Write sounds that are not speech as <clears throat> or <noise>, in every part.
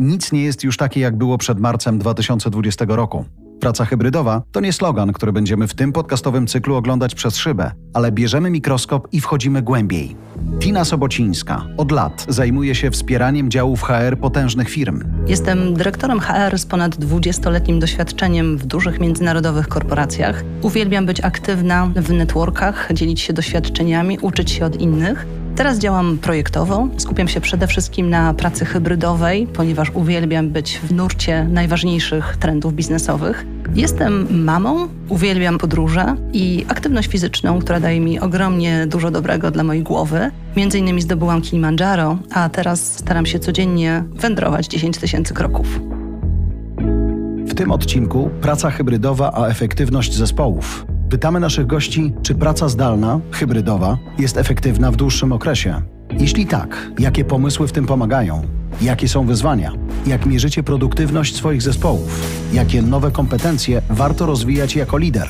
Nic nie jest już takie, jak było przed marcem 2020 roku. Praca hybrydowa to nie slogan, który będziemy w tym podcastowym cyklu oglądać przez szybę, ale bierzemy mikroskop i wchodzimy głębiej. Tina Sobocińska od lat zajmuje się wspieraniem działów HR potężnych firm. Jestem dyrektorem HR z ponad 20-letnim doświadczeniem w dużych międzynarodowych korporacjach. Uwielbiam być aktywna w networkach, dzielić się doświadczeniami, uczyć się od innych. Teraz działam projektowo. Skupiam się przede wszystkim na pracy hybrydowej, ponieważ uwielbiam być w nurcie najważniejszych trendów biznesowych. Jestem mamą, uwielbiam podróże i aktywność fizyczną, która daje mi ogromnie dużo dobrego dla mojej głowy. Między innymi zdobyłam Kilimandżaro, a teraz staram się codziennie wędrować 10 tysięcy kroków. W tym odcinku praca hybrydowa, a efektywność zespołów. Pytamy naszych gości, czy praca zdalna, hybrydowa, jest efektywna w dłuższym okresie. Jeśli tak, jakie pomysły w tym pomagają? Jakie są wyzwania? Jak mierzycie produktywność swoich zespołów? Jakie nowe kompetencje warto rozwijać jako lider?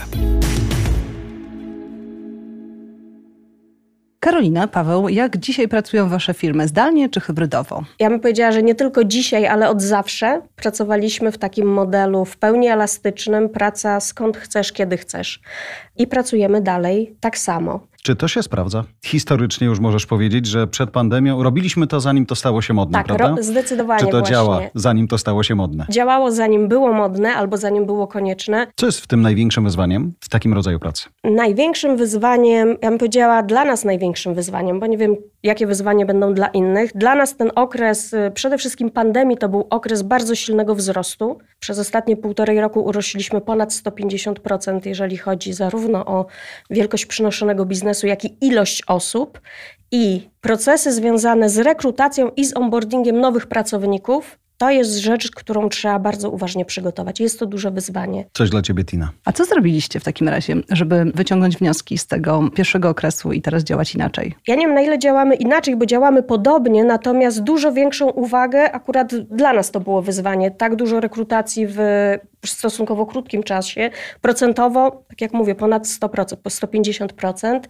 Karolina, Paweł, jak dzisiaj pracują Wasze firmy? Zdalnie czy hybrydowo? Ja bym powiedziała, że nie tylko dzisiaj, ale od zawsze pracowaliśmy w takim modelu w pełni elastycznym, praca skąd chcesz, kiedy chcesz. I pracujemy dalej tak samo. Czy to się sprawdza? Historycznie już możesz powiedzieć, że przed pandemią robiliśmy to, zanim to stało się modne, tak, prawda? Ro- zdecydowanie Czy to właśnie. działa, zanim to stało się modne? Działało zanim było modne albo zanim było konieczne. Co jest w tym największym wyzwaniem w takim rodzaju pracy? Największym wyzwaniem, ja bym powiedziała dla nas największym wyzwaniem, bo nie wiem jakie wyzwania będą dla innych. Dla nas ten okres, y, przede wszystkim pandemii, to był okres bardzo silnego wzrostu. Przez ostatnie półtorej roku urośliśmy ponad 150%, jeżeli chodzi zarówno o wielkość przynoszonego biznesu, jak i ilość osób. I procesy związane z rekrutacją i z onboardingiem nowych pracowników to jest rzecz, którą trzeba bardzo uważnie przygotować. Jest to duże wyzwanie. Coś dla ciebie, Tina. A co zrobiliście w takim razie, żeby wyciągnąć wnioski z tego pierwszego okresu i teraz działać inaczej? Ja nie wiem, na ile działamy inaczej, bo działamy podobnie, natomiast dużo większą uwagę, akurat dla nas to było wyzwanie, tak dużo rekrutacji w stosunkowo krótkim czasie, procentowo, tak jak mówię, ponad 100%, po 150%.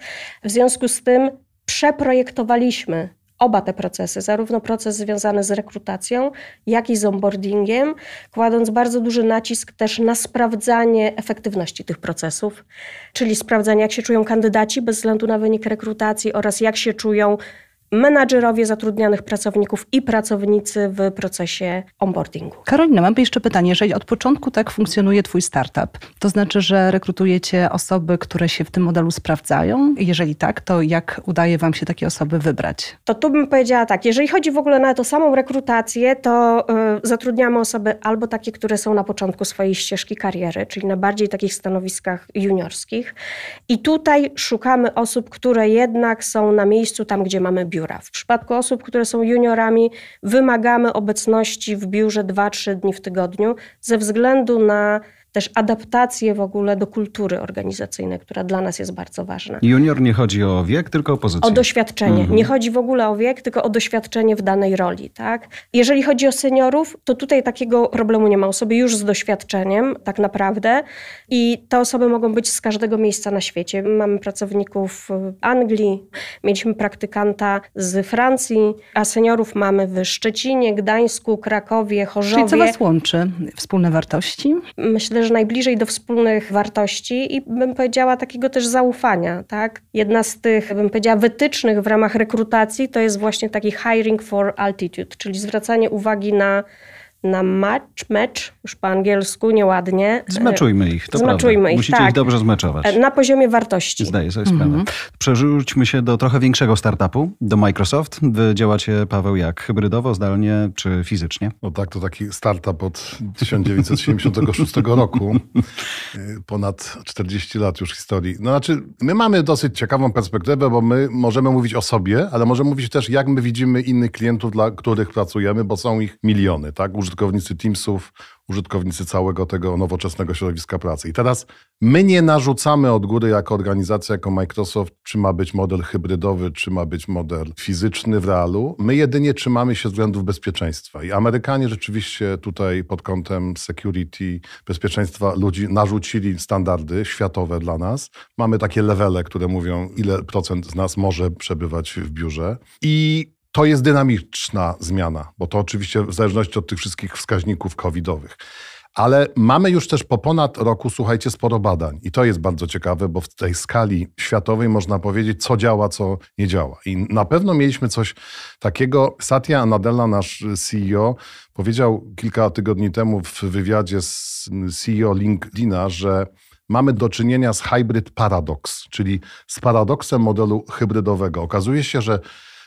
W związku z tym przeprojektowaliśmy oba te procesy, zarówno proces związany z rekrutacją, jak i z onboardingiem, kładąc bardzo duży nacisk też na sprawdzanie efektywności tych procesów, czyli sprawdzanie, jak się czują kandydaci bez względu na wynik rekrutacji oraz jak się czują menadżerowie zatrudnianych pracowników i pracownicy w procesie onboardingu. Karolina, mam jeszcze pytanie. Jeżeli od początku tak funkcjonuje Twój startup, to znaczy, że rekrutujecie osoby, które się w tym modelu sprawdzają? Jeżeli tak, to jak udaje Wam się takie osoby wybrać? To tu bym powiedziała tak, jeżeli chodzi w ogóle na tą samą rekrutację, to y, zatrudniamy osoby albo takie, które są na początku swojej ścieżki kariery, czyli na bardziej takich stanowiskach juniorskich. I tutaj szukamy osób, które jednak są na miejscu tam, gdzie mamy biura. W przypadku osób, które są juniorami, wymagamy obecności w biurze 2-3 dni w tygodniu ze względu na też adaptację w ogóle do kultury organizacyjnej, która dla nas jest bardzo ważna. Junior nie chodzi o wiek, tylko o pozycję. O doświadczenie. Mhm. Nie chodzi w ogóle o wiek, tylko o doświadczenie w danej roli. Tak? Jeżeli chodzi o seniorów, to tutaj takiego problemu nie ma. Osoby już z doświadczeniem, tak naprawdę. I te osoby mogą być z każdego miejsca na świecie. Mamy pracowników w Anglii, mieliśmy praktykanta z Francji, a seniorów mamy w Szczecinie, Gdańsku, Krakowie, Chorzowie. Czyli co Was łączy? Wspólne wartości? myślę, że najbliżej do wspólnych wartości i bym powiedziała takiego też zaufania. Tak? Jedna z tych, bym powiedziała, wytycznych w ramach rekrutacji to jest właśnie taki hiring for altitude, czyli zwracanie uwagi na na match, match, już po angielsku, nieładnie. Zmeczujmy ich, to Zmeczujmy prawda. ich, Musicie tak. ich dobrze zmeczować. Na poziomie wartości. Zdaję sobie sprawę. Przerzućmy się do trochę większego startupu, do Microsoft. Wy działacie, Paweł, jak? Hybrydowo, zdalnie czy fizycznie? No tak, to taki startup od 1976 roku. <laughs> Y, Ponad 40 lat już historii. No znaczy, my mamy dosyć ciekawą perspektywę, bo my możemy mówić o sobie, ale możemy mówić też, jak my widzimy innych klientów, dla których pracujemy, bo są ich miliony, tak? Użytkownicy Teamsów, użytkownicy całego tego nowoczesnego środowiska pracy. I teraz my nie narzucamy od góry jako organizacja, jako Microsoft, czy ma być model hybrydowy, czy ma być model fizyczny w realu. My jedynie trzymamy się względów bezpieczeństwa. I Amerykanie rzeczywiście tutaj pod kątem security, bezpieczeństwa ludzi narzucili standardy światowe dla nas. Mamy takie levele, które mówią, ile procent z nas może przebywać w biurze. I to jest dynamiczna zmiana, bo to oczywiście w zależności od tych wszystkich wskaźników covidowych. Ale mamy już też po ponad roku, słuchajcie, sporo badań. I to jest bardzo ciekawe, bo w tej skali światowej można powiedzieć, co działa, co nie działa. I na pewno mieliśmy coś takiego. Satya Nadella, nasz CEO, powiedział kilka tygodni temu w wywiadzie z CEO LinkedIna, że mamy do czynienia z hybrid paradox, czyli z paradoksem modelu hybrydowego. Okazuje się, że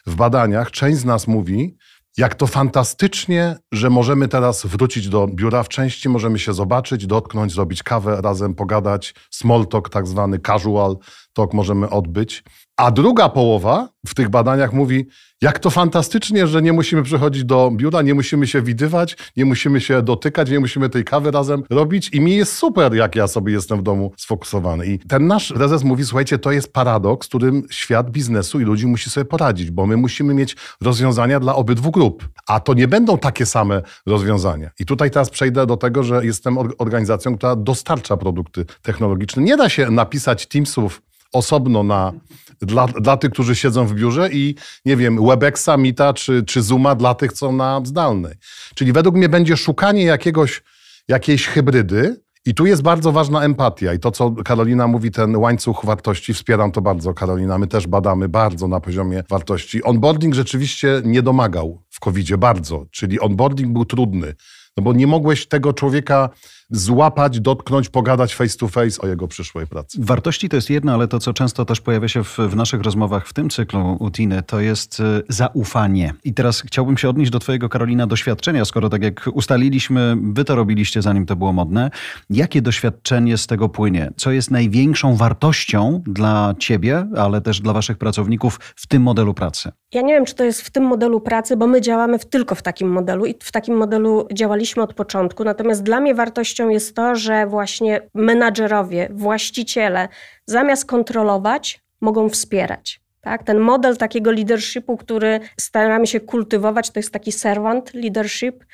w badaniach część z nas mówi, jak to fantastycznie, że możemy teraz wrócić do biura w części, możemy się zobaczyć, dotknąć, zrobić kawę razem, pogadać, small talk, tak zwany casual talk możemy odbyć. A druga połowa w tych badaniach mówi, jak to fantastycznie, że nie musimy przychodzić do biura, nie musimy się widywać, nie musimy się dotykać, nie musimy tej kawy razem robić i mi jest super, jak ja sobie jestem w domu sfokusowany. I ten nasz prezes mówi, słuchajcie, to jest paradoks, którym świat biznesu i ludzi musi sobie poradzić, bo my musimy mieć rozwiązania dla obydwu grup, a to nie będą takie same rozwiązania. I tutaj teraz przejdę do tego, że jestem organizacją, która dostarcza produkty technologiczne. Nie da się napisać Teamsów osobno na, dla, dla tych, którzy siedzą w biurze i nie wiem, Webexa, Mita czy, czy Zooma dla tych, co na zdalnej. Czyli według mnie będzie szukanie jakiegoś, jakiejś hybrydy, i tu jest bardzo ważna empatia i to, co Karolina mówi, ten łańcuch wartości, wspieram to bardzo, Karolina. My też badamy bardzo na poziomie wartości. Onboarding rzeczywiście nie domagał w covid bardzo, czyli onboarding był trudny, no bo nie mogłeś tego człowieka złapać, dotknąć, pogadać face to face o jego przyszłej pracy. Wartości to jest jedno, ale to, co często też pojawia się w, w naszych rozmowach w tym cyklu Utiny, to jest y, zaufanie. I teraz chciałbym się odnieść do Twojego, Karolina, doświadczenia, skoro tak jak ustaliliśmy, Wy to robiliście zanim to było modne. Jakie doświadczenie z tego płynie? Co jest największą wartością dla Ciebie, ale też dla Waszych pracowników w tym modelu pracy? Ja nie wiem, czy to jest w tym modelu pracy, bo my działamy w, tylko w takim modelu i w takim modelu działaliśmy od początku. Natomiast dla mnie wartością jest to, że właśnie menadżerowie, właściciele, zamiast kontrolować, mogą wspierać. Tak? Ten model takiego leadershipu, który staramy się kultywować, to jest taki servant leadership.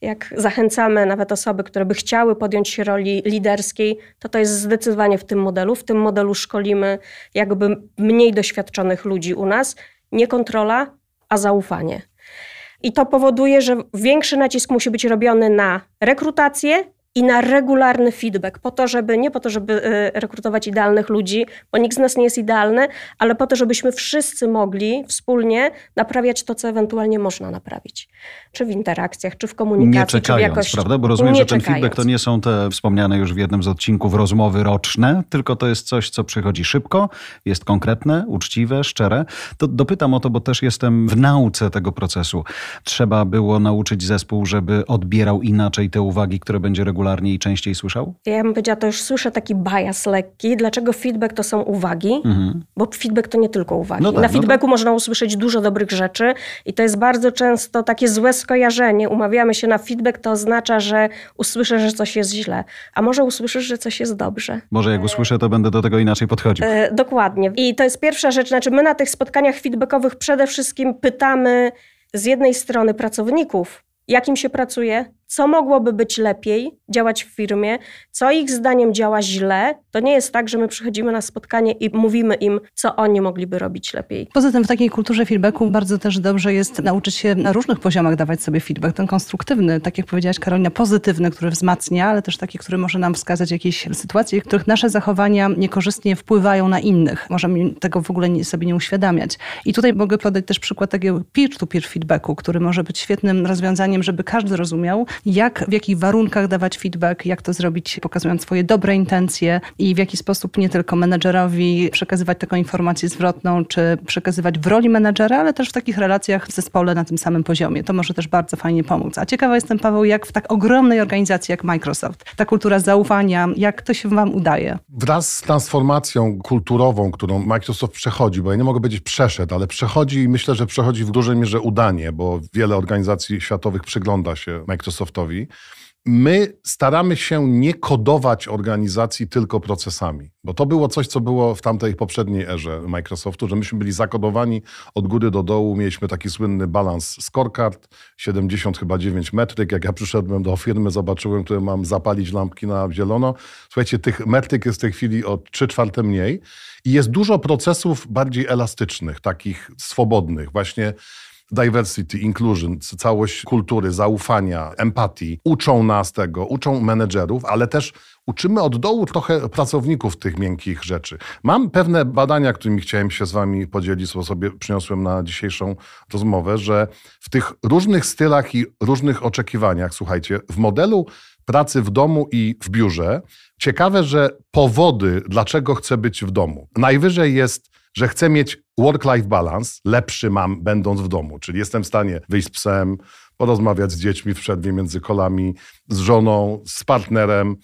Jak zachęcamy nawet osoby, które by chciały podjąć się roli liderskiej, to to jest zdecydowanie w tym modelu. W tym modelu szkolimy jakby mniej doświadczonych ludzi u nas nie kontrola, a zaufanie. I to powoduje, że większy nacisk musi być robiony na rekrutację i na regularny feedback, po to, żeby nie po to, żeby y, rekrutować idealnych ludzi, bo nikt z nas nie jest idealny, ale po to, żebyśmy wszyscy mogli wspólnie naprawiać to, co ewentualnie można naprawić. Czy w interakcjach, czy w komunikacji, nie czekając, czy w jakości. prawda? Bo rozumiem, że ten czekając. feedback to nie są te wspomniane już w jednym z odcinków rozmowy roczne, tylko to jest coś, co przychodzi szybko, jest konkretne, uczciwe, szczere. To dopytam o to, bo też jestem w nauce tego procesu. Trzeba było nauczyć zespół, żeby odbierał inaczej te uwagi, które będzie regularnie regularnie i częściej słyszał? Ja bym powiedziała, to już słyszę taki bias lekki. Dlaczego feedback to są uwagi? Mhm. Bo feedback to nie tylko uwagi. No tak, Na no feedbacku no można usłyszeć dużo dobrych rzeczy i to jest bardzo często takie złe skojarzenie. Umawiamy się na feedback, to oznacza, że usłyszę, że coś jest źle. A może usłyszysz, że coś jest dobrze. Może jak usłyszę, to będę do tego inaczej podchodził. E, dokładnie. I to jest pierwsza rzecz. Znaczy my na tych spotkaniach feedbackowych przede wszystkim pytamy z jednej strony pracowników, jak im się pracuje, co mogłoby być lepiej działać w firmie, co ich zdaniem działa źle. To nie jest tak, że my przychodzimy na spotkanie i mówimy im, co oni mogliby robić lepiej. Poza tym w takiej kulturze feedbacku bardzo też dobrze jest nauczyć się na różnych poziomach dawać sobie feedback. Ten konstruktywny, tak jak powiedziałaś Karolina, pozytywny, który wzmacnia, ale też taki, który może nam wskazać jakieś sytuacje, w których nasze zachowania niekorzystnie wpływają na innych. Możemy tego w ogóle sobie nie uświadamiać. I tutaj mogę podać też przykład takiego peer-to-peer feedbacku, który może być świetnym rozwiązaniem, żeby każdy rozumiał, jak, w jakich warunkach dawać feedback, jak to zrobić, pokazując swoje dobre intencje i w jaki sposób nie tylko menedżerowi przekazywać taką informację zwrotną, czy przekazywać w roli menedżera, ale też w takich relacjach w zespole na tym samym poziomie. To może też bardzo fajnie pomóc. A ciekawa jestem, Paweł, jak w tak ogromnej organizacji jak Microsoft, ta kultura zaufania, jak to się wam udaje? Wraz z transformacją kulturową, którą Microsoft przechodzi, bo ja nie mogę powiedzieć przeszedł, ale przechodzi i myślę, że przechodzi w dużej mierze udanie, bo wiele organizacji światowych przygląda się Microsoft Microsoftowi, my staramy się nie kodować organizacji tylko procesami, bo to było coś, co było w tamtej poprzedniej erze Microsoftu, że myśmy byli zakodowani od góry do dołu, mieliśmy taki słynny balans scorecard, 70 chyba 9 metryk. Jak ja przyszedłem do firmy, zobaczyłem, które mam zapalić lampki na zielono. Słuchajcie, tych metryk jest w tej chwili o 3 czwarte mniej i jest dużo procesów bardziej elastycznych, takich swobodnych, właśnie diversity, inclusion, całość kultury, zaufania, empatii. Uczą nas tego, uczą menedżerów, ale też uczymy od dołu trochę pracowników tych miękkich rzeczy. Mam pewne badania, którymi chciałem się z wami podzielić, bo sobie przyniosłem na dzisiejszą rozmowę, że w tych różnych stylach i różnych oczekiwaniach, słuchajcie, w modelu pracy w domu i w biurze, ciekawe, że powody, dlaczego chcę być w domu. Najwyżej jest, że chcę mieć work-life balance, lepszy mam będąc w domu, czyli jestem w stanie wyjść z psem, porozmawiać z dziećmi w przerwie między kolami, z żoną, z partnerem.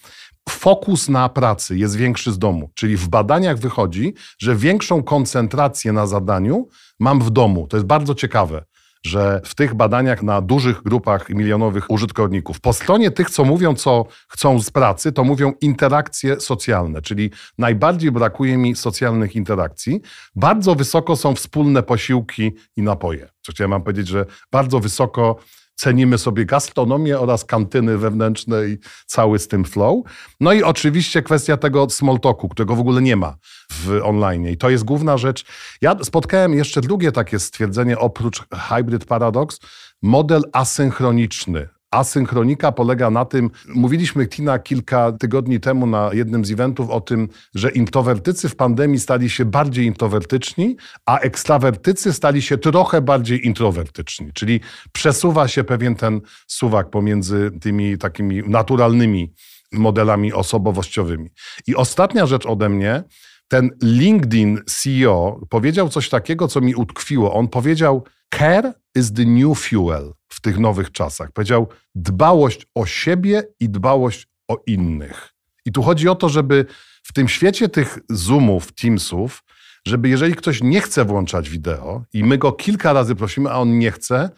Fokus na pracy jest większy z domu, czyli w badaniach wychodzi, że większą koncentrację na zadaniu mam w domu. To jest bardzo ciekawe że w tych badaniach na dużych grupach milionowych użytkowników, po stronie tych, co mówią, co chcą z pracy, to mówią interakcje socjalne, czyli najbardziej brakuje mi socjalnych interakcji. Bardzo wysoko są wspólne posiłki i napoje. Co chciałem wam powiedzieć, że bardzo wysoko cenimy sobie gastronomię oraz kantyny wewnętrzne i cały z tym flow. No i oczywiście kwestia tego small talku, którego w ogóle nie ma w online. I to jest główna rzecz. Ja spotkałem jeszcze drugie takie stwierdzenie oprócz hybrid paradox, model asynchroniczny. Asynchronika polega na tym, mówiliśmy Tina kilka tygodni temu na jednym z eventów o tym, że introwertycy w pandemii stali się bardziej introwertyczni, a ekstrawertycy stali się trochę bardziej introwertyczni. Czyli przesuwa się pewien ten suwak pomiędzy tymi takimi naturalnymi modelami osobowościowymi. I ostatnia rzecz ode mnie, ten LinkedIn CEO powiedział coś takiego, co mi utkwiło. On powiedział: Care is the new fuel w tych nowych czasach. Powiedział dbałość o siebie i dbałość o innych. I tu chodzi o to, żeby w tym świecie tych Zoomów, Teamsów, żeby jeżeli ktoś nie chce włączać wideo i my go kilka razy prosimy, a on nie chce,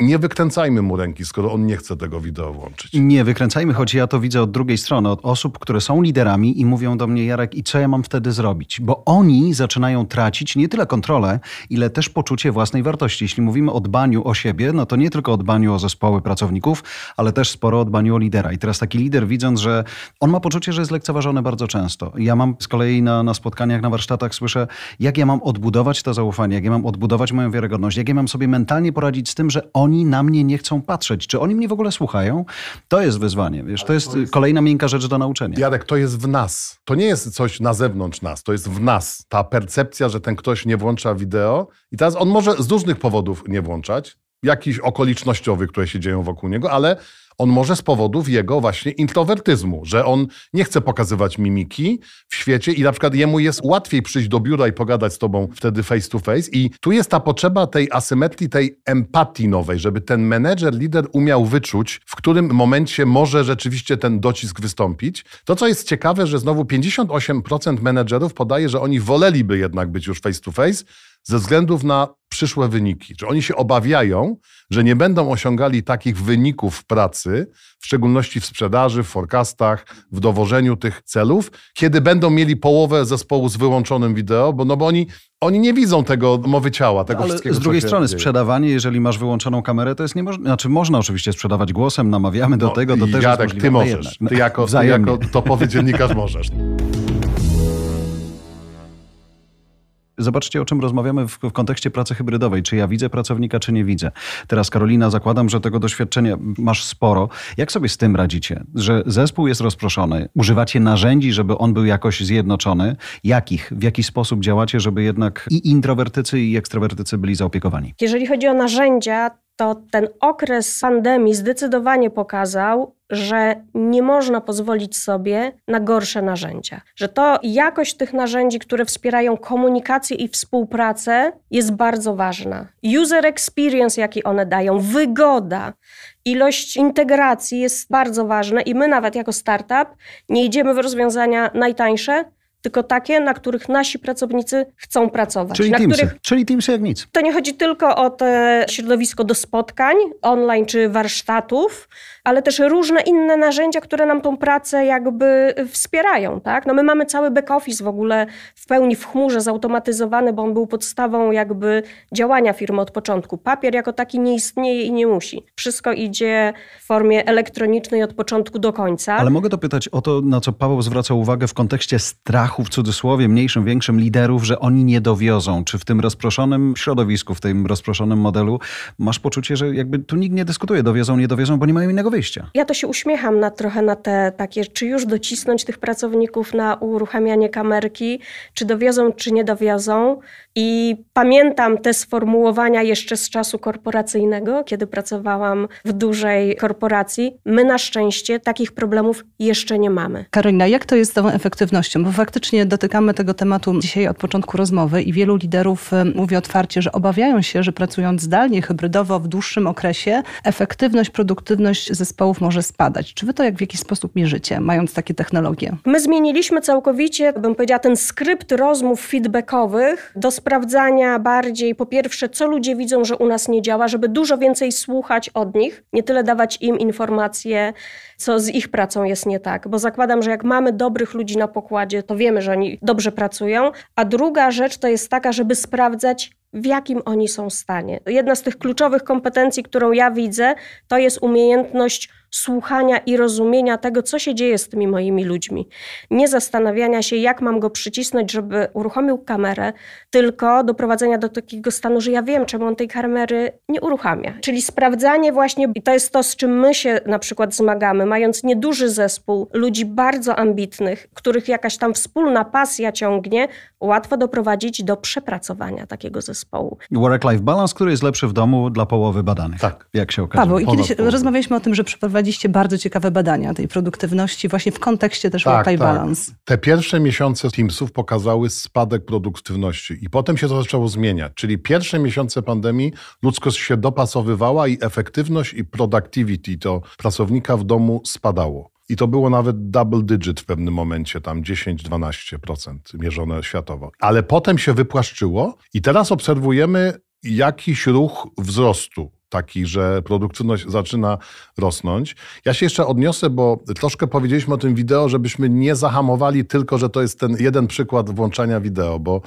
nie wykręcajmy mu ręki, skoro on nie chce tego wideo włączyć. Nie wykręcajmy, choć ja to widzę od drugiej strony, od osób, które są liderami i mówią do mnie, Jarek, i co ja mam wtedy zrobić? Bo oni zaczynają tracić nie tyle kontrolę, ile też poczucie własnej wartości. Jeśli mówimy o dbaniu o siebie, no to nie tylko o dbaniu o zespoły pracowników, ale też sporo o dbaniu o lidera. I teraz taki lider, widząc, że on ma poczucie, że jest lekceważony bardzo często. Ja mam z kolei na, na spotkaniach, na warsztatach słyszę, jak ja mam odbudować to zaufanie, jak ja mam odbudować moją wiarygodność, jak ja mam sobie mentalnie poradzić z tym, że on oni na mnie nie chcą patrzeć. Czy oni mnie w ogóle słuchają? To jest wyzwanie. Wiesz, to jest, kolejna miękka rzecz do nauczenia. Jarek, to jest w nas. To nie jest coś na zewnątrz nas. To jest w nas. Ta percepcja, że ten ktoś nie włącza wideo i teraz on może z różnych powodów nie włączać, jakichś okolicznościowych, które się dzieją wokół niego, ale on może z powodów jego właśnie introwertyzmu, że on nie chce pokazywać mimiki w świecie i na przykład jemu jest łatwiej przyjść do biura i pogadać z tobą wtedy face to face i tu jest ta potrzeba tej asymetrii, tej empatii nowej, żeby ten menedżer, lider umiał wyczuć, w którym momencie może rzeczywiście ten docisk wystąpić. To, co jest ciekawe, że znowu 58% menedżerów podaje, że oni woleliby jednak być już face to face, ze względów na przyszłe wyniki. Czy oni się obawiają, że nie będą osiągali takich wyników w pracy, w szczególności w sprzedaży, w forecastach, w dowożeniu tych celów, kiedy będą mieli połowę zespołu z wyłączonym wideo, bo, no bo oni, oni nie widzą tego mowy ciała, tego Ale wszystkiego. Z drugiej strony dzieje. sprzedawanie, jeżeli masz wyłączoną kamerę, to jest niemożliwe. Znaczy można oczywiście sprzedawać głosem, namawiamy do no, tego, to też Jarek, jest ty możesz. Ty jako, ty jako topowy dziennikarz możesz. <laughs> Zobaczcie, o czym rozmawiamy w, w, kontekście pracy hybrydowej. Czy ja widzę pracownika, czy nie widzę. Teraz, Karolina, zakładam, że tego doświadczenia masz sporo. Jak sobie z tym radzicie? Że zespół jest rozproszony, używacie narzędzi, żeby on był jakoś zjednoczony. Jakich? W jaki sposób działacie, żeby jednak i introwertycy, i ekstrawertycy byli zaopiekowani? Jeżeli chodzi o narzędzia, to ten okres pandemii zdecydowanie pokazał, że nie można pozwolić sobie na gorsze narzędzia. Że to jakość tych narzędzi, które wspierają komunikację i współpracę, jest bardzo ważna. User experience, jaki one dają, wygoda, ilość integracji jest bardzo ważna i my nawet jako startup nie idziemy w rozwiązania najtańsze, tylko takie, na których nasi pracownicy chcą pracować. Czyli na Teamsy, których... czyli Teamsy jak nic. To nie chodzi tylko o te środowisko do spotkań online czy warsztatów, ale też różne inne narzędzia, które nam tą pracę jakby wspierają. Tak? No my mamy cały back office w ogóle w pełni w chmurze zautomatyzowany, bo on był podstawą jakby działania firmy od początku. Papier jako taki nie istnieje i nie musi. Wszystko idzie w formie elektronicznej od początku do końca. Ale mogę dopytać o to, na co Paweł zwraca uwagę w kontekście strachu, w cudzysłowie, mniejszym, większym liderów, że oni nie dowiozą. Czy w tym rozproszonym środowisku, w tym rozproszonym modelu masz poczucie, że jakby tu nikt nie dyskutuje, dowiozą, nie dowiozą, bo nie mają innego wyjścia? Ja to się uśmiecham na, trochę na te takie, czy już docisnąć tych pracowników na uruchamianie kamerki, czy dowiozą, czy nie dowiozą. I pamiętam te sformułowania jeszcze z czasu korporacyjnego, kiedy pracowałam w dużej korporacji. My na szczęście takich problemów jeszcze nie mamy. Karolina, jak to jest z tą efektywnością? Bo faktycznie dotykamy tego tematu dzisiaj od początku rozmowy i wielu liderów e, mówi otwarcie, że obawiają się, że pracując zdalnie, hybrydowo w dłuższym okresie, efektywność, produktywność zespołów może spadać. Czy wy to jak w jakiś sposób mierzycie, mając takie technologie? My zmieniliśmy całkowicie, bym powiedziała, ten skrypt rozmów feedbackowych do sprawdzania bardziej, po pierwsze, co ludzie widzą, że u nas nie działa, żeby dużo więcej słuchać od nich, nie tyle dawać im informacje, co z ich pracą jest nie tak. Bo zakładam, że jak mamy dobrych ludzi na pokładzie, to wiemy, że oni dobrze pracują. A druga rzecz to jest taka, żeby sprawdzać, w jakim oni są stanie. Jedna z tych kluczowych kompetencji, którą ja widzę, to jest umiejętność słuchania i rozumienia tego, co się dzieje z tymi moimi ludźmi. Nie zastanawiania się, jak mam go przycisnąć, żeby uruchomił kamerę, tylko doprowadzenia do takiego stanu, że ja wiem, czemu on tej kamery nie uruchamia. Czyli sprawdzanie właśnie, i to jest to, z czym my się na przykład zmagamy, mając nieduży zespół ludzi bardzo ambitnych, których jakaś tam wspólna pasja ciągnie, łatwo doprowadzić do przepracowania takiego zespołu. Work-life balance, który jest lepszy w domu dla połowy badanych. Tak. Jak się okazuje. Paweł, i kiedyś rozmawialiśmy o tym, że przeprowadziliście bardzo ciekawe badania tej produktywności właśnie w kontekście też work-life balance. Te pierwsze miesiące Teamsów pokazały spadek produktywności i potem się to zaczęło zmieniać. Czyli pierwsze miesiące pandemii ludzkość się dopasowywała i efektywność i productivity to pracownika w domu spadało. I to było nawet double digit w pewnym momencie, tam 10-12% mierzone światowo. Ale potem się wypłaszczyło i teraz obserwujemy jakiś ruch wzrostu. Taki, że produktywność zaczyna rosnąć. Ja się jeszcze odniosę, bo troszkę powiedzieliśmy o tym wideo, żebyśmy nie zahamowali tylko, że to jest ten jeden przykład włączania wideo, bo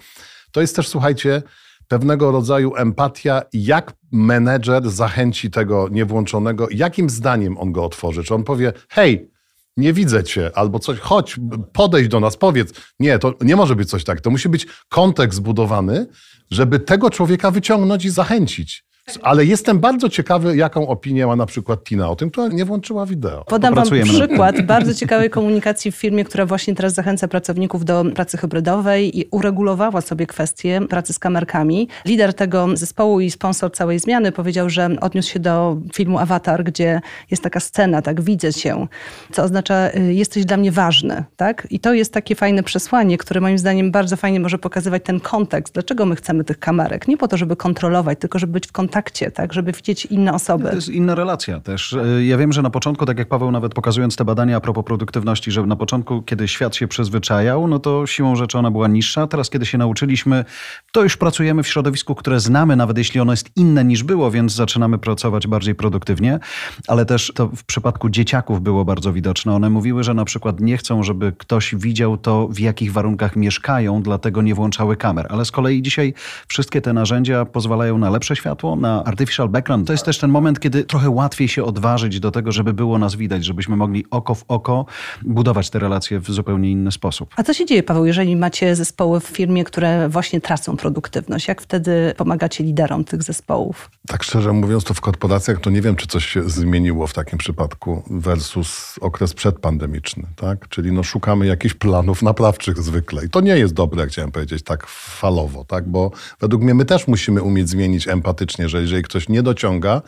to jest też, słuchajcie, pewnego rodzaju empatia, jak menedżer zachęci tego niewłączonego, jakim zdaniem on go otworzy. Czy on powie, hej, nie widzę cię, albo coś, chodź, podejdź do nas, powiedz. Nie, to nie może być coś tak. To musi być kontekst zbudowany, żeby tego człowieka wyciągnąć i zachęcić. Ale jestem bardzo ciekawy, jaką opinię ma na przykład Tina o tym, która nie włączyła wideo. Podam Wam przykład bardzo ciekawej komunikacji w firmie, która właśnie teraz zachęca pracowników do pracy hybrydowej i uregulowała sobie kwestię pracy z kamerkami. Lider tego zespołu i sponsor całej zmiany powiedział, że odniósł się do filmu Avatar, gdzie jest taka scena, tak, widzę cię, co oznacza y, jesteś dla mnie ważny, tak? I to jest takie fajne przesłanie, które moim zdaniem bardzo fajnie może pokazywać ten kontekst, dlaczego my chcemy tych kamerek. Nie po to, żeby kontrolować, tylko żeby być w kontakcie, tak, żeby widzieć inne osoby. To jest inna relacja też. E, Ja wiem, że na początku, tak jak Paweł nawet pokazując te badania a propos produktywności, że na początku, kiedy świat się przyzwyczajał, no to siłą rzeczy ona była niższa. Teraz, kiedy się nauczyliśmy, to już pracujemy w środowisku, które znamy, nawet jeśli ono jest inne niż było, więc zaczynamy pracować bardziej produktywnie. Ale też to w przypadku dzieciaków było bardzo widoczne. One mówiły, że na przykład nie chcą, żeby ktoś widział to, w jakich warunkach mieszkają, dlatego nie włączały kamer. Ale z kolei dzisiaj wszystkie te narzędzia pozwalają na lepsze światło, na artificial background. To jest też ten moment, kiedy trochę łatwiej się odważyć do tego, żeby było nas widać, żebyśmy mogli oko w oko budować te relacje w zupełnie inny sposób. A co się dzieje, Paweł, jeżeli macie zespoły w firmie, które właśnie tracą produktywność? Jak wtedy pomagacie liderom tych zespołów? Tak szczerze mówiąc, to w korporacjach to nie wiem, czy coś się zmieniło w takim przypadku versus okres przedpandemiczny, tak? Czyli no szukamy jakichś planów naprawczych zwykle. I to nie jest dobre, jak chciałem powiedzieć, tak falowo, tak? Bo według mnie my też musimy umieć zmienić empatycznie, że jeżeli ktoś nie dociąga,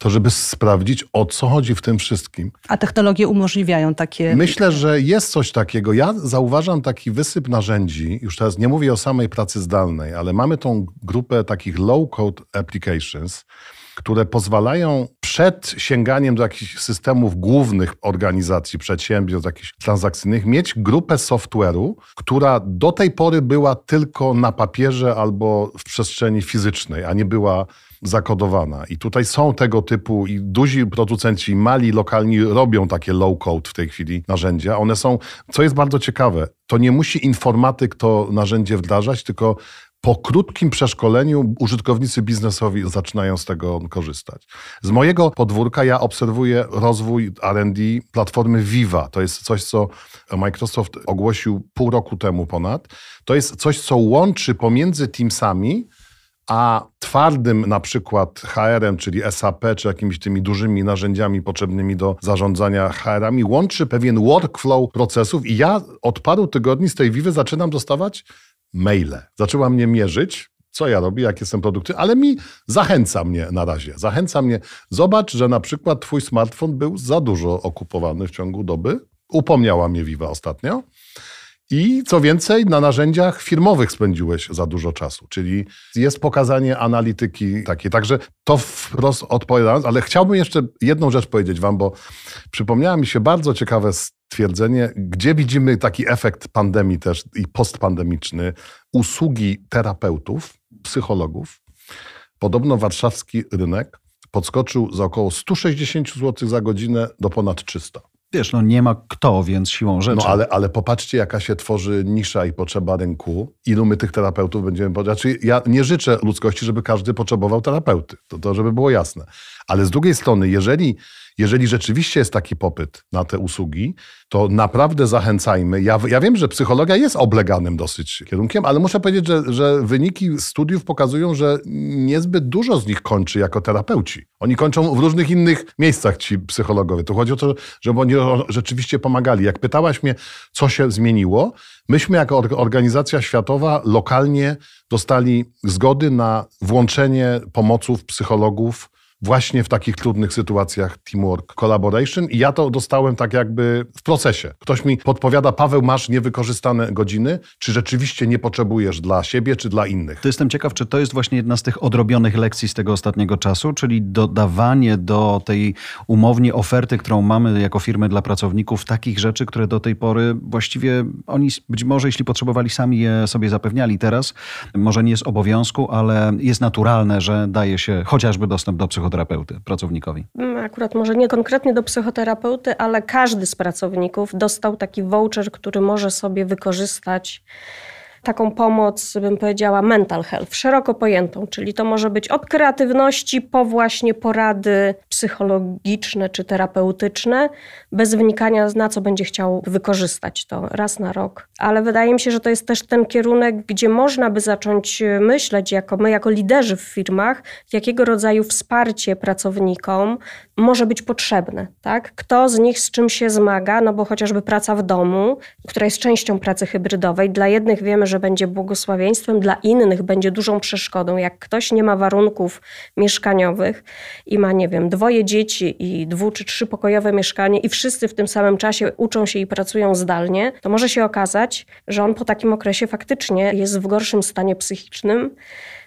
to żeby sprawdzić, o co chodzi w tym wszystkim. A technologie umożliwiają takie. Myślę, że jest coś takiego. Ja zauważam taki wysyp narzędzi, już teraz nie mówię o samej pracy zdalnej, ale mamy tą grupę takich low-code applications, które pozwalają przed sięganiem do jakichś systemów głównych organizacji, przedsiębiorstw, jakichś transakcyjnych, mieć grupę software'u, która do tej pory była tylko na papierze albo w przestrzeni fizycznej, a nie była zakodowana. I tutaj są tego typu i duzi producenci, mali, lokalni robią takie low-code w tej chwili narzędzia. One są, co jest bardzo ciekawe, to nie musi informatyk to narzędzie wdrażać, tylko po krótkim przeszkoleniu użytkownicy biznesowi zaczynają z tego korzystać. Z mojego podwórka ja obserwuję rozwój RD platformy Viva. To jest coś, co Microsoft ogłosił pół roku temu ponad. To jest coś, co łączy pomiędzy Teamsami a twardym na przykład HR-em, czyli SAP, czy jakimiś tymi dużymi narzędziami potrzebnymi do zarządzania HR-ami, łączy pewien workflow procesów i ja od paru tygodni z tej Vivy zaczynam dostawać maile. Zaczęła mnie mierzyć, co ja robię, jakie są produkty, ale mi zachęca mnie na razie. Zachęca mnie, zobacz, że na przykład twój smartfon był za dużo okupowany w ciągu doby. Upomniała mnie Viva ostatnio. I co więcej, na narzędziach firmowych spędziłeś za dużo czasu, czyli jest pokazanie analityki takiej. Także to wprost odpowiadając, ale chciałbym jeszcze jedną rzecz powiedzieć Wam, bo przypomniało mi się bardzo ciekawe stwierdzenie, gdzie widzimy taki efekt pandemii też i postpandemiczny, usługi terapeutów, psychologów. Podobno warszawski rynek podskoczył z około 160 zł za godzinę do ponad 300. Wiesz, no nie ma kto, więc siłą rzeczy. No ale, ale popatrzcie, jaka się tworzy nisza i potrzeba rynku. Ilu my tych terapeutów będziemy... Znaczy, ja nie życzę ludzkości, żeby każdy potrzebował terapeuty. To, to żeby było jasne. Ale z drugiej strony, jeżeli jeżeli rzeczywiście jest taki popyt na te usługi, to naprawdę zachęcajmy. Ja, ja wiem, że psychologia jest obleganym dosyć kierunkiem, ale muszę powiedzieć, że, że wyniki studiów pokazują, że niezbyt dużo z nich kończy jako terapeuci. Oni kończą w różnych innych miejscach, ci psychologowie. To chodzi o to, żeby oni rzeczywiście pomagali. Jak pytałaś mnie, co się zmieniło, myśmy jako organizacja światowa lokalnie dostali zgody na włączenie pomoców psychologów właśnie w takich trudnych sytuacjach teamwork, collaboration i ja to dostałem tak jakby w procesie. Ktoś mi podpowiada, Paweł, masz niewykorzystane godziny, czy rzeczywiście nie potrzebujesz dla siebie, czy dla innych? To jestem ciekaw, czy to jest właśnie jedna z tych odrobionych lekcji z tego ostatniego czasu, czyli dodawanie do tej umownie oferty, którą mamy jako firmy dla pracowników, takich rzeczy, które do tej pory właściwie oni być może, jeśli potrzebowali, sami je sobie zapewniali teraz. Może nie z obowiązku, ale jest naturalne, że daje się chociażby dostęp do psychoterapii psychoterapeuty pracownikowi? Mm, akurat może nie konkretnie do psychoterapeuty, ale każdy z pracowników dostał taki voucher, który może sobie wykorzystać taką pomoc, bym powiedziała, mental health, szeroko pojętą, czyli to może być od kreatywności po właśnie porady psychologiczne czy terapeutyczne, bez wnikania na co będzie chciał wykorzystać to raz na rok. Ale wydaje mi się, że to jest też ten kierunek, gdzie można by zacząć myśleć, jako my, jako liderzy w firmach, jakiego rodzaju wsparcie pracownikom może być potrzebne. Tak? Kto z nich z czym się zmaga, no bo chociażby praca w domu, która jest częścią pracy hybrydowej, dla jednych wiemy, że będzie błogosławieństwem, dla innych będzie dużą przeszkodą. Jak ktoś nie ma warunków mieszkaniowych i ma, nie wiem, dwoje dzieci i dwu czy trzypokojowe mieszkanie i wszyscy w tym samym czasie uczą się i pracują zdalnie, to może się okazać, że on po takim okresie faktycznie jest w gorszym stanie psychicznym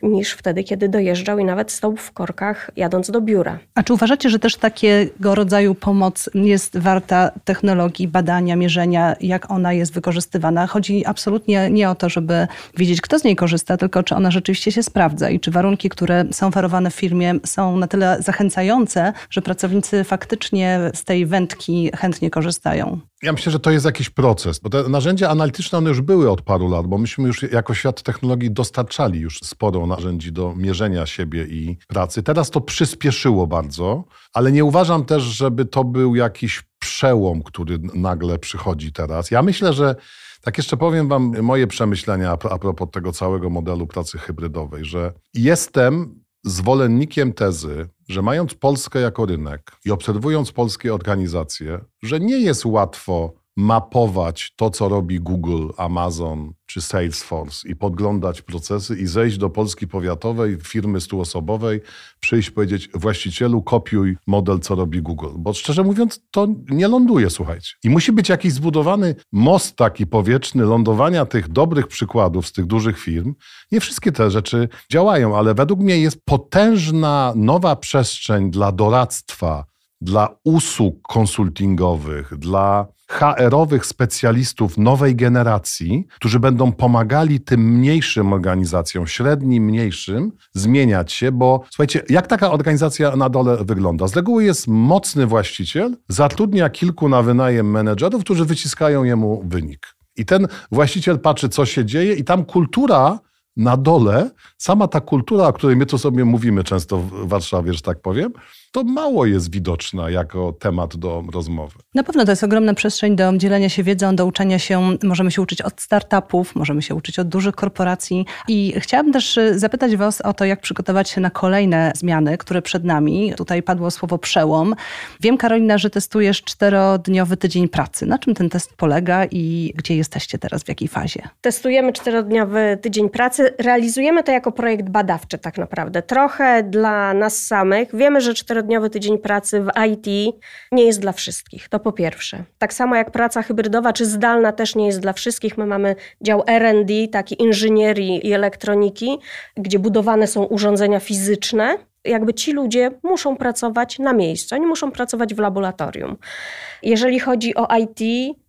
niż wtedy, kiedy dojeżdżał i nawet stał w korkach jadąc do biura. A czy uważacie, że też takiego rodzaju pomoc jest warta technologii, badania, mierzenia, jak ona jest wykorzystywana? Chodzi absolutnie nie o to, żeby wiedzieć, kto z niej korzysta, tylko czy ona rzeczywiście się sprawdza i czy warunki, które są oferowane w firmie są na tyle zachęcające, że pracownicy faktycznie z tej wędki chętnie korzystają. Ja myślę, że to jest jakiś proces, bo te narzędzia analityczne one już były od paru lat, bo myśmy już jako świat technologii dostarczali już sporo narzędzi do mierzenia siebie i pracy. Teraz to przyspieszyło bardzo, ale nie uważam też, żeby to był jakiś przełom, który nagle przychodzi teraz. Ja myślę, że tak jeszcze powiem Wam moje przemyślenia a propos tego całego modelu pracy hybrydowej, że jestem zwolennikiem tezy, że mając Polskę jako rynek i obserwując polskie organizacje, że nie jest łatwo mapować to, co robi Google, Amazon czy Salesforce i podglądać procesy i zejść do Polski powiatowej, firmy stuosobowej, przyjść powiedzieć właścicielu kopiuj model, co robi Google. Bo szczerze mówiąc, to nie ląduje, słuchajcie. I musi być jakiś zbudowany most taki powietrzny lądowania tych dobrych przykładów z tych dużych firm. Nie wszystkie te rzeczy działają, ale według mnie jest potężna nowa przestrzeń dla doradztwa, dla usług konsultingowych, dla HR-owych specjalistów nowej generacji, którzy będą pomagali tym mniejszym organizacjom, średnim, mniejszym, zmieniać się, bo słuchajcie, jak taka organizacja na dole wygląda? Z reguły jest mocny właściciel, zatrudnia kilku na wynajem menedżerów, którzy wyciskają jemu wynik. I ten właściciel patrzy, co się dzieje, i tam kultura na dole, sama ta kultura, o której my tu sobie mówimy często w Warszawie, że tak powiem, to mało jest widoczna jako temat do rozmowy. Na pewno to jest ogromna przestrzeń do dzielenia się wiedzą, do uczenia się. Możemy się uczyć od startupów, możemy się uczyć od dużych korporacji. I chciałabym też y, zapytać Was o to, jak przygotować się na kolejne zmiany, które przed nami. Tutaj padło słowo przełom. Wiem, Karolina, że testujesz czterodniowy tydzień pracy. Na czym ten test polega i gdzie jesteście teraz, w jakiej fazie? Testujemy czterodniowy tydzień pracy. Realizujemy to jako projekt badawczy tak naprawdę. Trochę dla nas samych. Wiemy, że czterodniowy czterodniowy tydzień pracy w IT nie jest dla wszystkich. To po pierwsze. Tak samo jak praca hybrydowa czy zdalna też nie jest dla wszystkich. My mamy dział RD, taki inżynierii i elektroniki, gdzie budowane są urządzenia fizyczne. Jakby ci ludzie muszą pracować na miejscu, oni muszą pracować w laboratorium. Jeżeli chodzi o IT,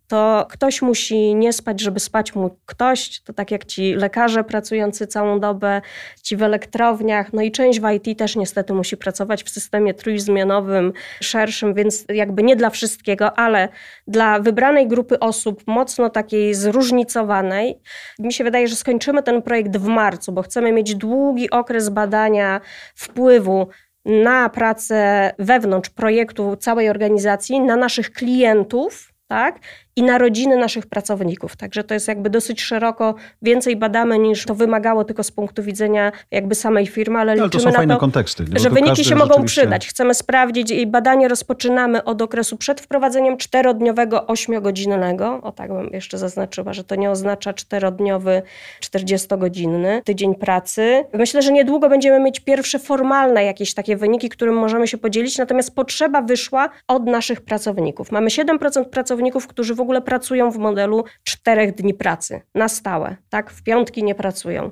to ktoś musi nie spać, żeby spać mógł ktoś. To tak jak ci lekarze pracujący całą dobę, ci w elektrowniach, no i część w IT też niestety musi pracować w systemie trójzmianowym, szerszym, więc jakby nie dla wszystkiego, ale dla wybranej grupy osób, mocno takiej zróżnicowanej. Mi się wydaje, że skończymy ten projekt w marcu, bo chcemy mieć długi okres badania wpływu na pracę wewnątrz projektu całej organizacji, na naszych klientów, tak? I na rodziny naszych pracowników. Także to jest jakby dosyć szeroko, więcej badamy niż to wymagało tylko z punktu widzenia jakby samej firmy, ale, ale liczymy to są na fajne to, konteksty. że wyniki się mogą rzeczywiście... przydać. Chcemy sprawdzić i badanie rozpoczynamy od okresu przed wprowadzeniem czterodniowego, ośmiogodzinnego. O tak bym jeszcze zaznaczyła, że to nie oznacza czterodniowy, 40-godzinny tydzień pracy. Myślę, że niedługo będziemy mieć pierwsze formalne jakieś takie wyniki, którym możemy się podzielić, natomiast potrzeba wyszła od naszych pracowników. Mamy 7% pracowników, którzy w ogóle pracują w modelu czterech dni pracy na stałe, tak? W piątki nie pracują.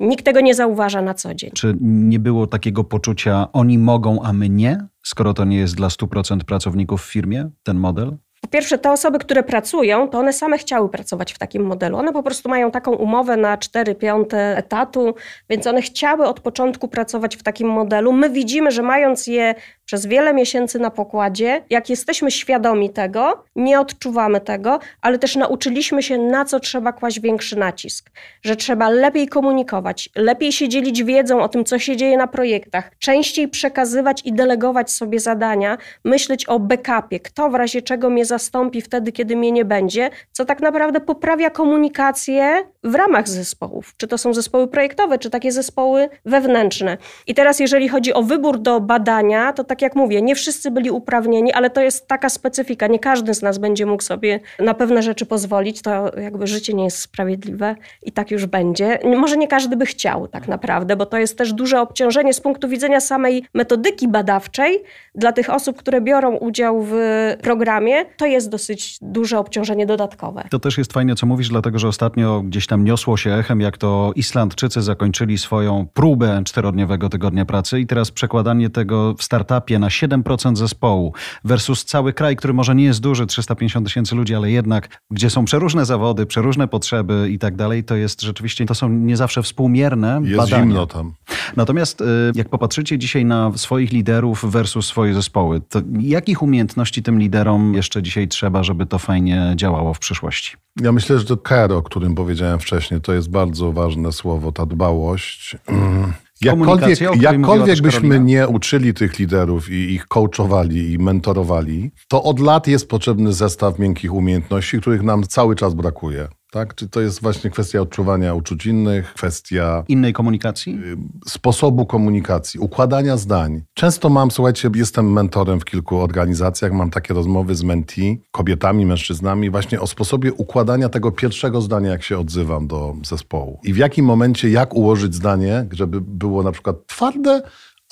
Nikt tego nie zauważa na co dzień. Czy nie było takiego poczucia, oni mogą, a my nie, skoro to nie jest dla 100% pracowników w firmie, ten model? Po pierwsze, te osoby, które pracują, to one same chciały pracować w takim modelu. One po prostu mają taką umowę na 4 piąte etatu, więc one chciały od początku pracować w takim modelu. My widzimy, że mając je przez wiele miesięcy na pokładzie, jak jesteśmy świadomi tego, nie odczuwamy tego, ale też nauczyliśmy się, na co trzeba kłaść większy nacisk. Że trzeba lepiej komunikować, lepiej się dzielić wiedzą o tym, co się dzieje na projektach, częściej przekazywać i delegować sobie zadania, myśleć o backupie, kto w razie czego mnie zastąpi wtedy, kiedy mnie nie będzie, co tak naprawdę poprawia komunikację w ramach zespołów. Czy to są zespoły projektowe, czy takie zespoły wewnętrzne. I teraz, jeżeli chodzi o wybór do badania, to tak jak mówię, nie wszyscy byli uprawnieni, ale to jest taka specyfika. Nie każdy z nas będzie mógł sobie na pewne rzeczy pozwolić. To jakby życie nie jest sprawiedliwe i tak już będzie. Może nie każdy by chciał tak naprawdę, bo to jest też duże obciążenie z punktu widzenia samej metodyki badawczej dla tych osób, które biorą udział w programie. To jest dosyć duże obciążenie dodatkowe. To też jest fajne, co mówisz, dlatego że ostatnio gdzieś tam niosło się echem, jak to Islandczycy zakończyli swoją próbę czterodniowego tygodnia pracy i teraz przekładanie tego w startupie na 7% zespołu versus cały kraj, który może nie jest duży, 350 tysięcy ludzi, ale jednak, gdzie są przeróżne zawody, przeróżne potrzeby i tak dalej, to jest rzeczywiście, to są nie zawsze współmierne jest badania. zimno tam. Natomiast y, jak popatrzycie dzisiaj na swoich liderów versus swoje zespoły, to jakich umiejętności tym liderom jeszcze dzisiaj trzeba, żeby to fajnie działało w przyszłości? Ja myślę, że to care, o którym powiedziałem wcześniej, to jest bardzo ważne słowo, ta dbałość. <clears throat> Jakkolwiek, jakkolwiek byśmy nie uczyli tych liderów i ich coachowali i mentorowali, to od lat jest potrzebny zestaw miękkich umiejętności, których nam cały czas brakuje. Tak? Czy to jest właśnie kwestia odczuwania uczuć innych, kwestia Innej komunikacji? sposobu komunikacji, układania zdań. Często mam, słuchajcie, jestem mentorem w kilku organizacjach, mam takie rozmowy z mentee, kobietami, mężczyznami, właśnie o sposobie układania tego pierwszego zdania, jak się odzywam do zespołu. I w jakim momencie, jak ułożyć zdanie, żeby było na przykład twarde,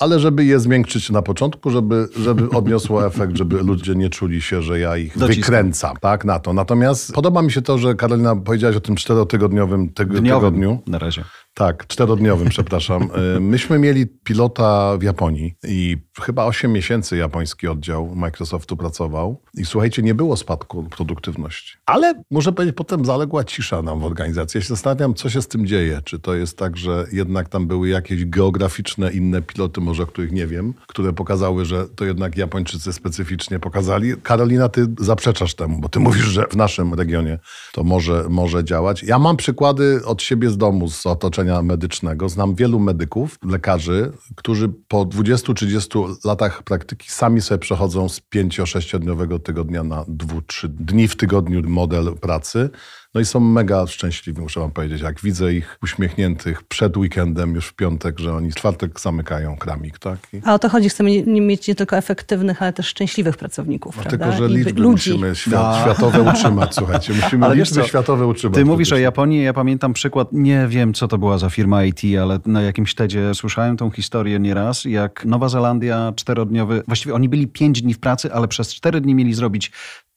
ale żeby je zmiękczyć na początku, żeby, żeby odniosło efekt, żeby ludzie nie czuli się, że ja ich Dociskam. wykręcam tak, na to. Natomiast podoba mi się to, że Karolina powiedziałaś o tym czterotygodniowym tyg- tygodniu. Na razie. Tak, czterodniowym, <laughs> przepraszam. Y, Myśmy mieli pilota w Japonii i chyba 8 miesięcy japoński oddział Microsoftu pracował. I słuchajcie, nie było spadku produktywności. Ale muszę powiedzieć, potem zaległa cisza nam w organizacji. Ja się zastanawiam, co się z tym dzieje. Czy to jest tak, że jednak tam były jakieś geograficzne inne piloty, może których nie wiem, które pokazały, że to jednak Japończycy specyficznie pokazali. Karolina, ty zaprzeczasz temu, bo ty <laughs> mówisz, że w naszym regionie to może, może działać. Ja mam przykłady od siebie z domu, z otoczenia medycznego. Znam wielu medyków, lekarzy, którzy po 20-30 latach praktyki sami sobie przechodzą z 5-6-dniowego tygodnia na 2-3 dni w tygodniu model pracy. No i są mega szczęśliwi, muszę wam powiedzieć. Jak widzę ich uśmiechniętych przed weekendem, już w piątek, że oni w czwartek zamykają kramik, tak? I A o to chodzi, chcemy mieć nie tylko efektywnych, ale też szczęśliwych pracowników, no, tylko, że liczby ludzi. musimy świat, No. światowe <laughs> utrzymać, słuchajcie. Musimy Ale liczby co, światowe utrzymać. Ty mówisz o. Japonii, ja pamiętam przykład, nie wiem co to była za firma IT, ale na jakimś TEDzie słyszałem tą historię nieraz, jak Nowa Zelandia czterodniowy, właściwie oni byli pięć dni w pracy, ale przez cztery dni mieli zrobić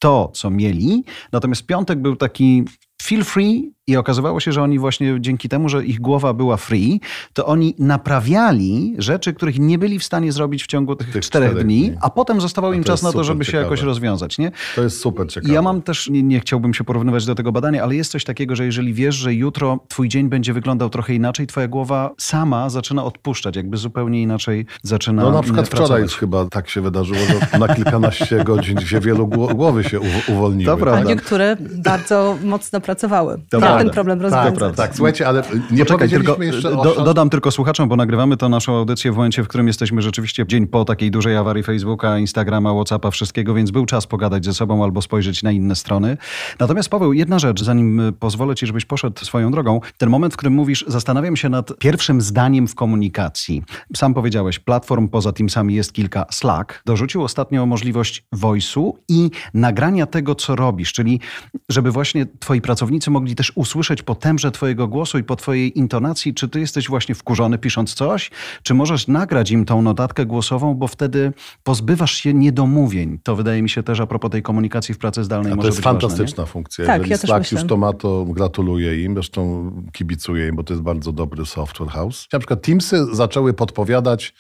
to, co mieli, natomiast piątek był taki feel free i okazywało się, że oni właśnie dzięki temu, że ich głowa była free, to oni naprawiali rzeczy, których nie byli w stanie zrobić w ciągu tych, Tych czterech czterech dni, dni. a potem zostawał A im to czas na to, żeby się ciekawe. jakoś rozwiązać, nie? To jest super ciekawe. Ja mam też, nie, nie chciałbym się porównywać do tego badania, ale jest coś takiego, że jeżeli wiesz, że jutro twój dzień będzie wyglądał trochę inaczej, twoja głowa sama zaczyna odpuszczać, jakby zupełnie inaczej zaczyna No na przykład pracować. wczoraj chyba tak się wydarzyło, że na kilkanaście <laughs> godzin się wielu gło- głowy się uw- uwolniły. Prawda. A niektóre bardzo mocno pracowały. Prawda. Ten problem rozwiązać. Tak, tak, słuchajcie, ale nie Poczekaj, tylko jeszcze o... do, dodam tylko słuchaczom, bo nagrywamy to naszą audycję w momencie, w którym jesteśmy rzeczywiście dzień po takiej dużej awarii Facebooka, Instagrama, Whatsappa, wszystkiego, więc był czas pogadać ze sobą albo spojrzeć na inne strony. Natomiast Paweł, jedna rzecz, zanim y, pozwolę ci, żebyś poszedł swoją drogą. Ten moment, w którym mówisz, zastanawiam się nad pierwszym zdaniem w komunikacji. Sam powiedziałeś, platform poza Teamsami jest kilka. Slack dorzucił ostatnio możliwość voice'u i nagrania tego, co robisz, czyli żeby właśnie twoi pracownicy mogli też usłyszeć po tembrze twojego głosu i po twojej intonacji, czy ty jesteś właśnie wkurzony pisząc coś, czy możesz nagrać im tą notatkę głosową, bo wtedy pozbywasz się niedomówień. To wydaje mi się też a propos tej komunikacji w pracy zdalnej A to może jest być ważne, fantastyczna funkcja. Tak, Jeżeli ja też Slack już to ma, to gratuluję im. Zresztą kibicuję im, bo to jest bardzo dobry software house. Na przykład Teamsy zaczęły podpowiadać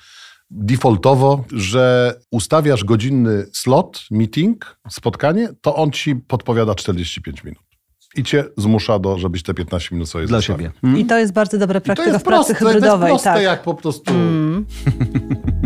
defaultowo, że ustawiasz godzinny slot, meeting, spotkanie, to on ci podpowiada 45 minut. I cię zmusza do, żebyś te 15 minut sobie Dla siebie. Hmm? I to jest bardzo dobra praktyka w pracy proste, to jest hybrydowej. proste tak. jak po prostu... <laughs>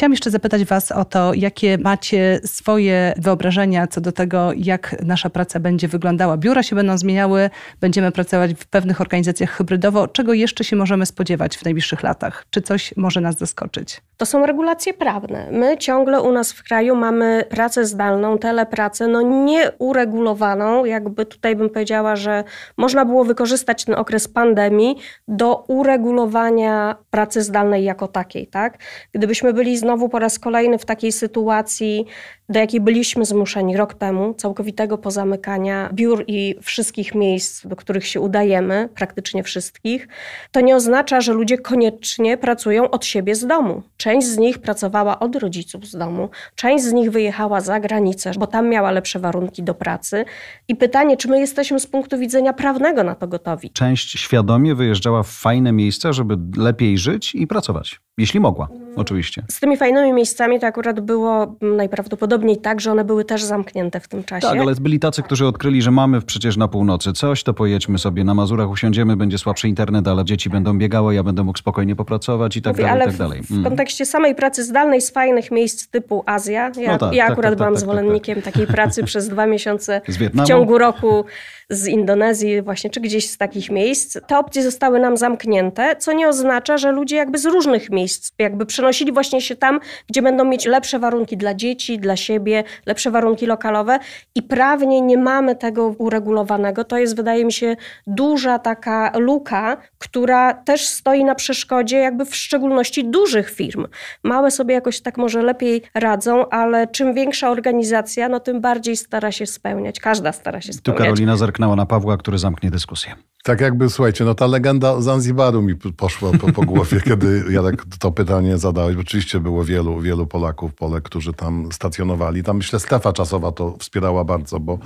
Chciałam jeszcze zapytać Was o to, jakie macie swoje wyobrażenia co do tego, jak nasza praca będzie wyglądała. Biura się będą zmieniały, będziemy pracować w pewnych organizacjach hybrydowo. Czego jeszcze się możemy spodziewać w najbliższych latach? Czy coś może nas zaskoczyć? To są regulacje prawne. My ciągle u nas w kraju mamy pracę zdalną, telepracę, no nieuregulowaną. Jakby tutaj bym powiedziała, że można było wykorzystać ten okres pandemii do uregulowania pracy zdalnej jako takiej, tak? Gdybyśmy byli znowu po raz kolejny w takiej sytuacji, do jakiej byliśmy zmuszeni rok temu, całkowitego pozamykania biur i wszystkich miejsc, do których się udajemy, praktycznie wszystkich, to nie oznacza, że ludzie koniecznie pracują od siebie z domu. Część z nich pracowała od rodziców z domu, część z nich wyjechała za granicę, bo tam miała lepsze warunki do pracy. I pytanie, czy my jesteśmy z punktu widzenia prawnego na to gotowi? Część świadomie wyjeżdżała w fajne miejsca, żeby lepiej żyć i pracować. Jeśli mogła, oczywiście. Z tymi fajnymi miejscami to akurat było najprawdopodobniej tak, że one były też zamknięte w tym czasie. Tak, ale byli tacy, którzy odkryli, że mamy przecież na północy coś, to pojedźmy sobie na Mazurach, usiądziemy, będzie słabszy internet, ale dzieci będą bigały, ja będę mógł spokojnie popracować i tak Mówię, dalej, i tak dalej. w, w Mm. kontekście samej pracy zdalnej z fajnych miejsc typu Azja, ja, No tak, ja tak, akurat tak, byłam tak, tak, zwolennikiem takiej pracy <laughs> przez dwa miesiące w ciągu roku z Indonezji właśnie, czy gdzieś z takich miejsc. Te opcje zostały nam zamknięte, co nie oznacza, że ludzie jakby z różnych miejsc jakby przenosili właśnie się tam, gdzie będą mieć lepsze warunki dla dzieci, dla siebie, lepsze warunki lokalowe i prawnie nie mamy tego uregulowanego. To jest, wydaje mi się, duża taka luka, która też stoi na przeszkodzie jakby w szczególności dużych firm. Małe sobie jakoś tak może lepiej radzą, ale czym większa organizacja, no tym bardziej stara się spełniać. Każda stara się Tu spełniać. Karolina zerknęła na Pawła, który zamknie dyskusję. Tak jakby, słuchajcie, no ta legenda Zanzibaru mi poszła po, po głowie, <laughs> kiedy Jarek to pytanie zadałeś. Oczywiście było wielu, wielu Polaków, Polek, którzy tam stacjonowali. Tam myślę strefa czasowa to wspierała bardzo, bo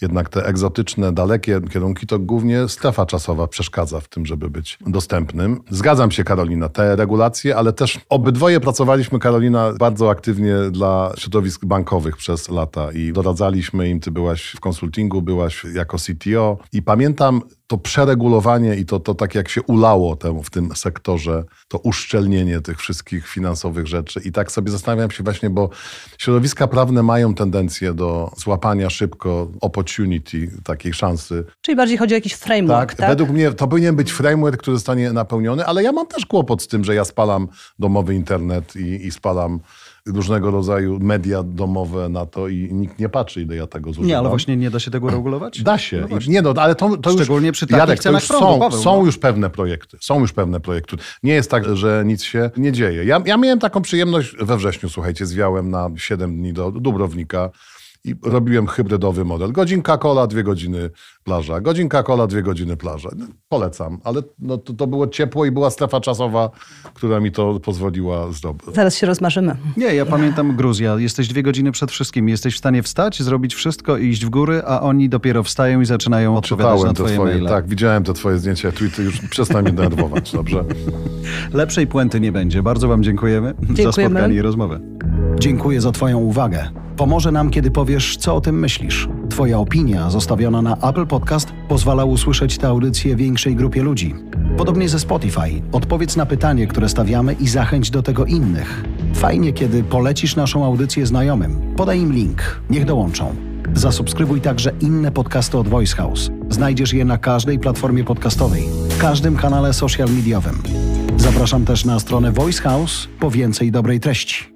jednak te egzotyczne, dalekie kierunki to głównie strefa czasowa przeszkadza w tym, żeby być dostępnym. Zgadzam się, Karolina, te regulacje, ale też obydwoje pracowaliśmy, Karolina, bardzo aktywnie dla środowisk bankowych przez lata i doradzaliśmy im. Ty byłaś w konsultingu, byłaś jako CTO i pamiętam to przeregulowanie i to, to tak jak się ulało temu w tym sektorze, to uszczelnienie tych wszystkich finansowych rzeczy. I tak sobie zastanawiam się właśnie, bo środowiska prawne mają tendencję do złapania szybko opportunity, takiej szansy. Czyli bardziej chodzi o jakiś framework, tak? Według mnie to powinien być framework, który zostanie napełniony, ale ja mam też kłopot z tym, że ja spalam domowy internet i, i spalam różnego rodzaju media domowe na to i nikt nie patrzy, ile ja tego zużywam. Nie, ale właśnie nie da się tego regulować? Da się. No nie no, ale to, to już... Szczególnie przy takich Jarek, to cenach już prądu, są, Paweł, są no. już pewne projekty. Są już pewne projekty. Nie jest tak, że nic się nie dzieje. Ja, ja miałem taką przyjemność we wrześniu, słuchajcie, zwiałem na 7 dni do Dubrownika i robiłem hybrydowy model. Godzinka kola, dwie godziny plaża. Godzinka kola, dwie godziny plaża. No, Polecam, ale no, to, to było ciepło i była strefa czasowa, która mi to pozwoliła zdobyć. Zaraz się rozmarzymy. Nie, ja pamiętam Gruzja. Jesteś dwie godziny przed wszystkim. Jesteś w stanie wstać, zrobić wszystko i iść w góry, a oni dopiero wstają i zaczynają odpowiadać na twoje twoje, maile. tak, widziałem te twoje zdjęcia, tweety, już przestań mnie denerwować, dobrze? Lepszej puenty nie będzie. Bardzo wam dziękujemy, za Dziękujemy. spotkanie i rozmowę. Dziękuję za twoją uwagę. Pomoże nam, kiedy powiesz, co o tym myślisz. Twoja opinia zostawiona na Apple Podcast pozwala usłyszeć tę audycję większej grupie ludzi. Podobnie ze Spotify. Odpowiedz na pytanie, które stawiamy i zachęć do tego innych. Fajnie, kiedy polecisz naszą audycję znajomym. Podaj im link. Niech dołączą. Zasubskrybuj także inne podcasty od Voice House. Znajdziesz je na każdej platformie podcastowej, w każdym kanale social mediowym. Zapraszam też na stronę Voice House po więcej dobrej treści.